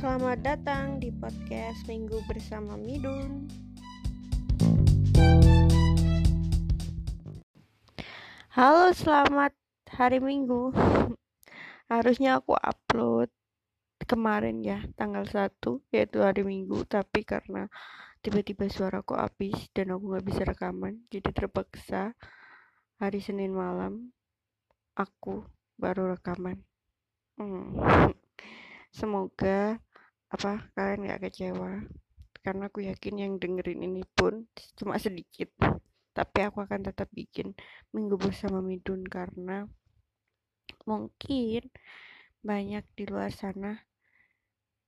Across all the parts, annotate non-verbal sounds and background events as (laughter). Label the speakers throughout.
Speaker 1: Selamat datang di podcast Minggu bersama Midun. Halo, selamat hari Minggu. Harusnya aku upload kemarin ya, tanggal 1 yaitu hari Minggu, tapi karena tiba-tiba suaraku habis dan aku nggak bisa rekaman, jadi terpaksa hari Senin malam aku baru rekaman. Hmm. Semoga apa kalian gak kecewa? Karena aku yakin yang dengerin ini pun cuma sedikit. Tapi aku akan tetap bikin minggu bersama Midun karena mungkin banyak di luar sana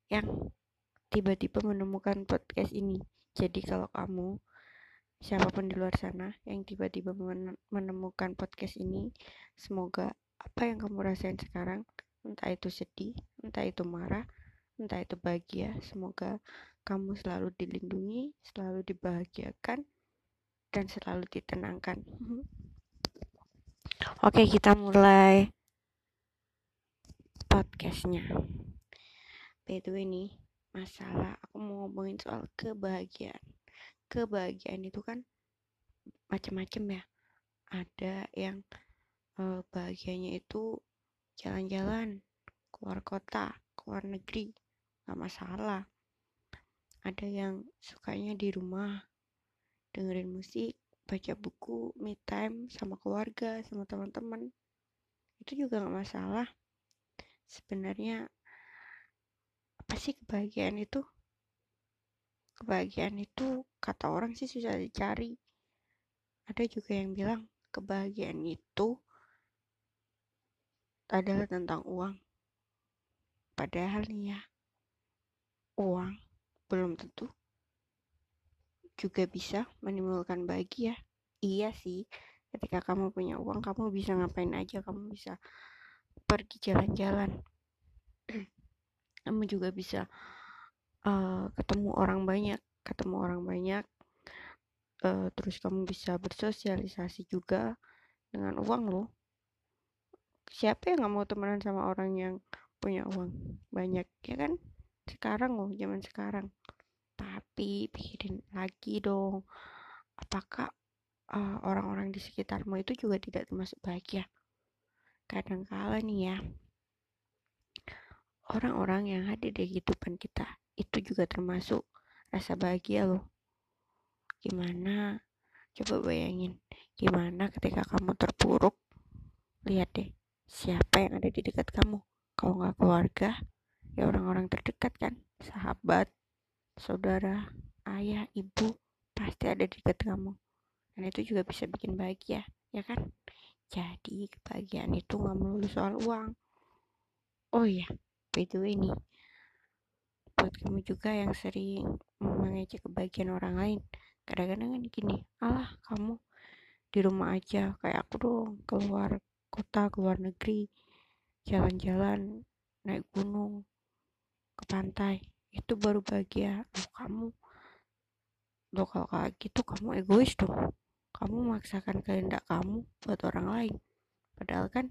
Speaker 1: yang tiba-tiba menemukan podcast ini. Jadi kalau kamu siapa pun di luar sana yang tiba-tiba menemukan podcast ini semoga apa yang kamu rasain sekarang entah itu sedih, entah itu marah, entah itu bahagia. Semoga kamu selalu dilindungi, selalu dibahagiakan, dan selalu ditenangkan. Oke, kita mulai podcastnya. By the way nih, masalah aku mau ngomongin soal kebahagiaan. Kebahagiaan itu kan macam-macam ya. Ada yang uh, bahagianya itu jalan-jalan keluar kota keluar negeri nggak masalah. Ada yang sukanya di rumah dengerin musik baca buku me time sama keluarga sama teman-teman. Itu juga nggak masalah. Sebenarnya apa sih kebahagiaan itu? Kebahagiaan itu kata orang sih susah dicari. Ada juga yang bilang kebahagiaan itu adalah tentang uang. Padahal nih ya, uang belum tentu juga bisa menimbulkan bahagia. Iya sih, ketika kamu punya uang, kamu bisa ngapain aja, kamu bisa pergi jalan-jalan. (clears throat) kamu juga bisa uh, ketemu orang banyak, ketemu orang banyak. Uh, terus kamu bisa bersosialisasi juga dengan uang loh siapa yang nggak mau temenan sama orang yang punya uang banyak ya kan sekarang loh zaman sekarang. Tapi pikirin lagi dong apakah eh, orang-orang di sekitarmu itu juga tidak termasuk bahagia? Kadang kala nih ya orang-orang yang hadir di kehidupan kita itu juga termasuk rasa bahagia loh. Gimana? Coba bayangin gimana ketika kamu terpuruk? Lihat deh siapa yang ada di dekat kamu? Kalau nggak keluarga ya orang-orang terdekat kan sahabat saudara ayah ibu pasti ada di dekat kamu. Dan itu juga bisa bikin bahagia ya kan? Jadi kebahagiaan itu nggak melulu soal uang. Oh iya way nih buat kamu juga yang sering mengejek kebahagiaan orang lain kadang-kadang kan gini alah kamu di rumah aja kayak aku dong keluar kota ke luar negeri jalan-jalan naik gunung ke pantai. Itu baru bahagia. Lo kamu lo kalau kayak gitu? Kamu egois dong. Kamu memaksakan kehendak kamu buat orang lain. Padahal kan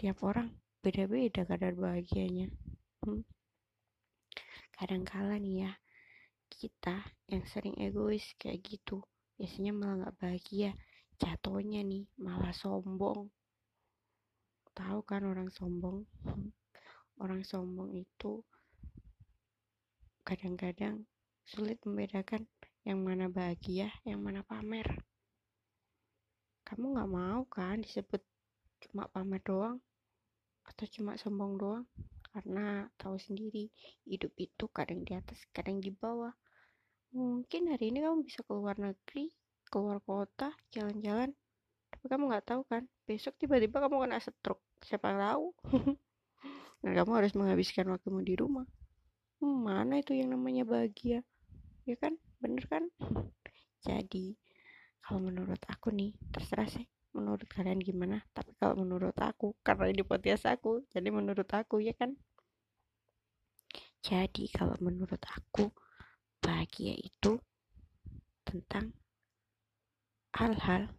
Speaker 1: tiap orang beda-beda kadar bahagianya. Hmm. kadang kala nih ya kita yang sering egois kayak gitu biasanya malah nggak bahagia. Jatuhnya nih malah sombong. Tahu kan orang sombong? Orang sombong itu kadang-kadang sulit membedakan yang mana bahagia yang mana pamer. Kamu nggak mau kan disebut cuma pamer doang atau cuma sombong doang? Karena tahu sendiri hidup itu kadang di atas kadang di bawah. Mungkin hari ini kamu bisa keluar negeri keluar kota jalan-jalan tapi kamu nggak tahu kan? Besok tiba-tiba kamu kena stroke. Siapa tahu. (laughs) Dan kamu harus menghabiskan waktumu di rumah mana itu yang namanya bahagia? Ya kan? Bener kan? Jadi kalau menurut aku nih terserah sih menurut kalian gimana? Tapi kalau menurut aku karena ini podcast aku jadi menurut aku ya kan? Jadi kalau menurut aku bahagia itu tentang hal-hal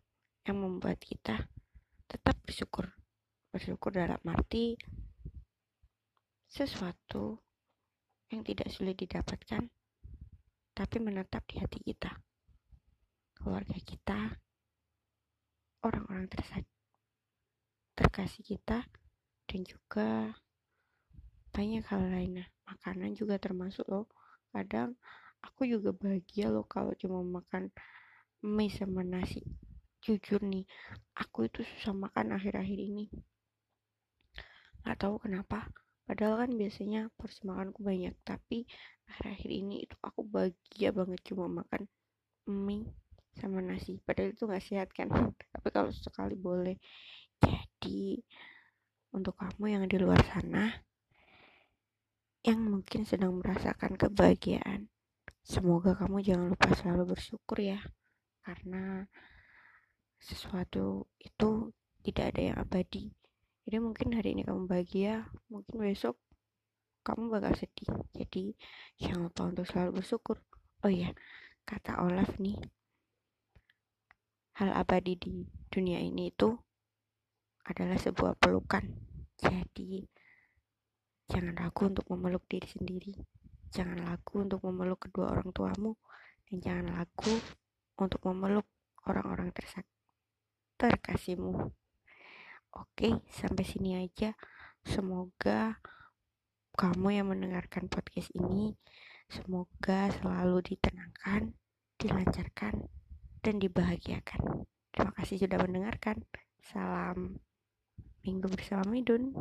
Speaker 1: yang membuat kita tetap bersyukur. Bersyukur dalam arti sesuatu yang tidak sulit didapatkan, tapi menetap di hati kita, keluarga kita, orang-orang terkasih kita, dan juga banyak hal lainnya. Makanan juga termasuk loh. Kadang aku juga bahagia loh kalau cuma makan mie sama nasi. Jujur nih, aku itu susah makan akhir-akhir ini. Gak tahu kenapa, padahal kan biasanya porsi makanku banyak tapi akhir-akhir ini itu aku bahagia banget cuma makan mie sama nasi. Padahal itu nggak sehat kan? (laughs) Tapi kalau sekali boleh. Jadi untuk kamu yang di luar sana yang mungkin sedang merasakan kebahagiaan semoga kamu jangan lupa selalu bersyukur ya. Karena sesuatu itu tidak ada yang abadi jadi mungkin hari ini kamu bahagia mungkin besok kamu bakal sedih. Jadi jangan lupa untuk selalu bersyukur. Oh iya kata Olaf nih hal abadi di dunia ini itu adalah sebuah pelukan. Jadi jangan ragu untuk memeluk diri sendiri. Jangan ragu untuk memeluk kedua orang tuamu. Dan jangan ragu untuk memeluk orang-orang terkasihmu Oke, sampai sini aja. Semoga kamu yang mendengarkan podcast ini semoga selalu ditenangkan, dilancarkan, dan dibahagiakan. Terima kasih sudah mendengarkan. Salam Minggu bersama Midun.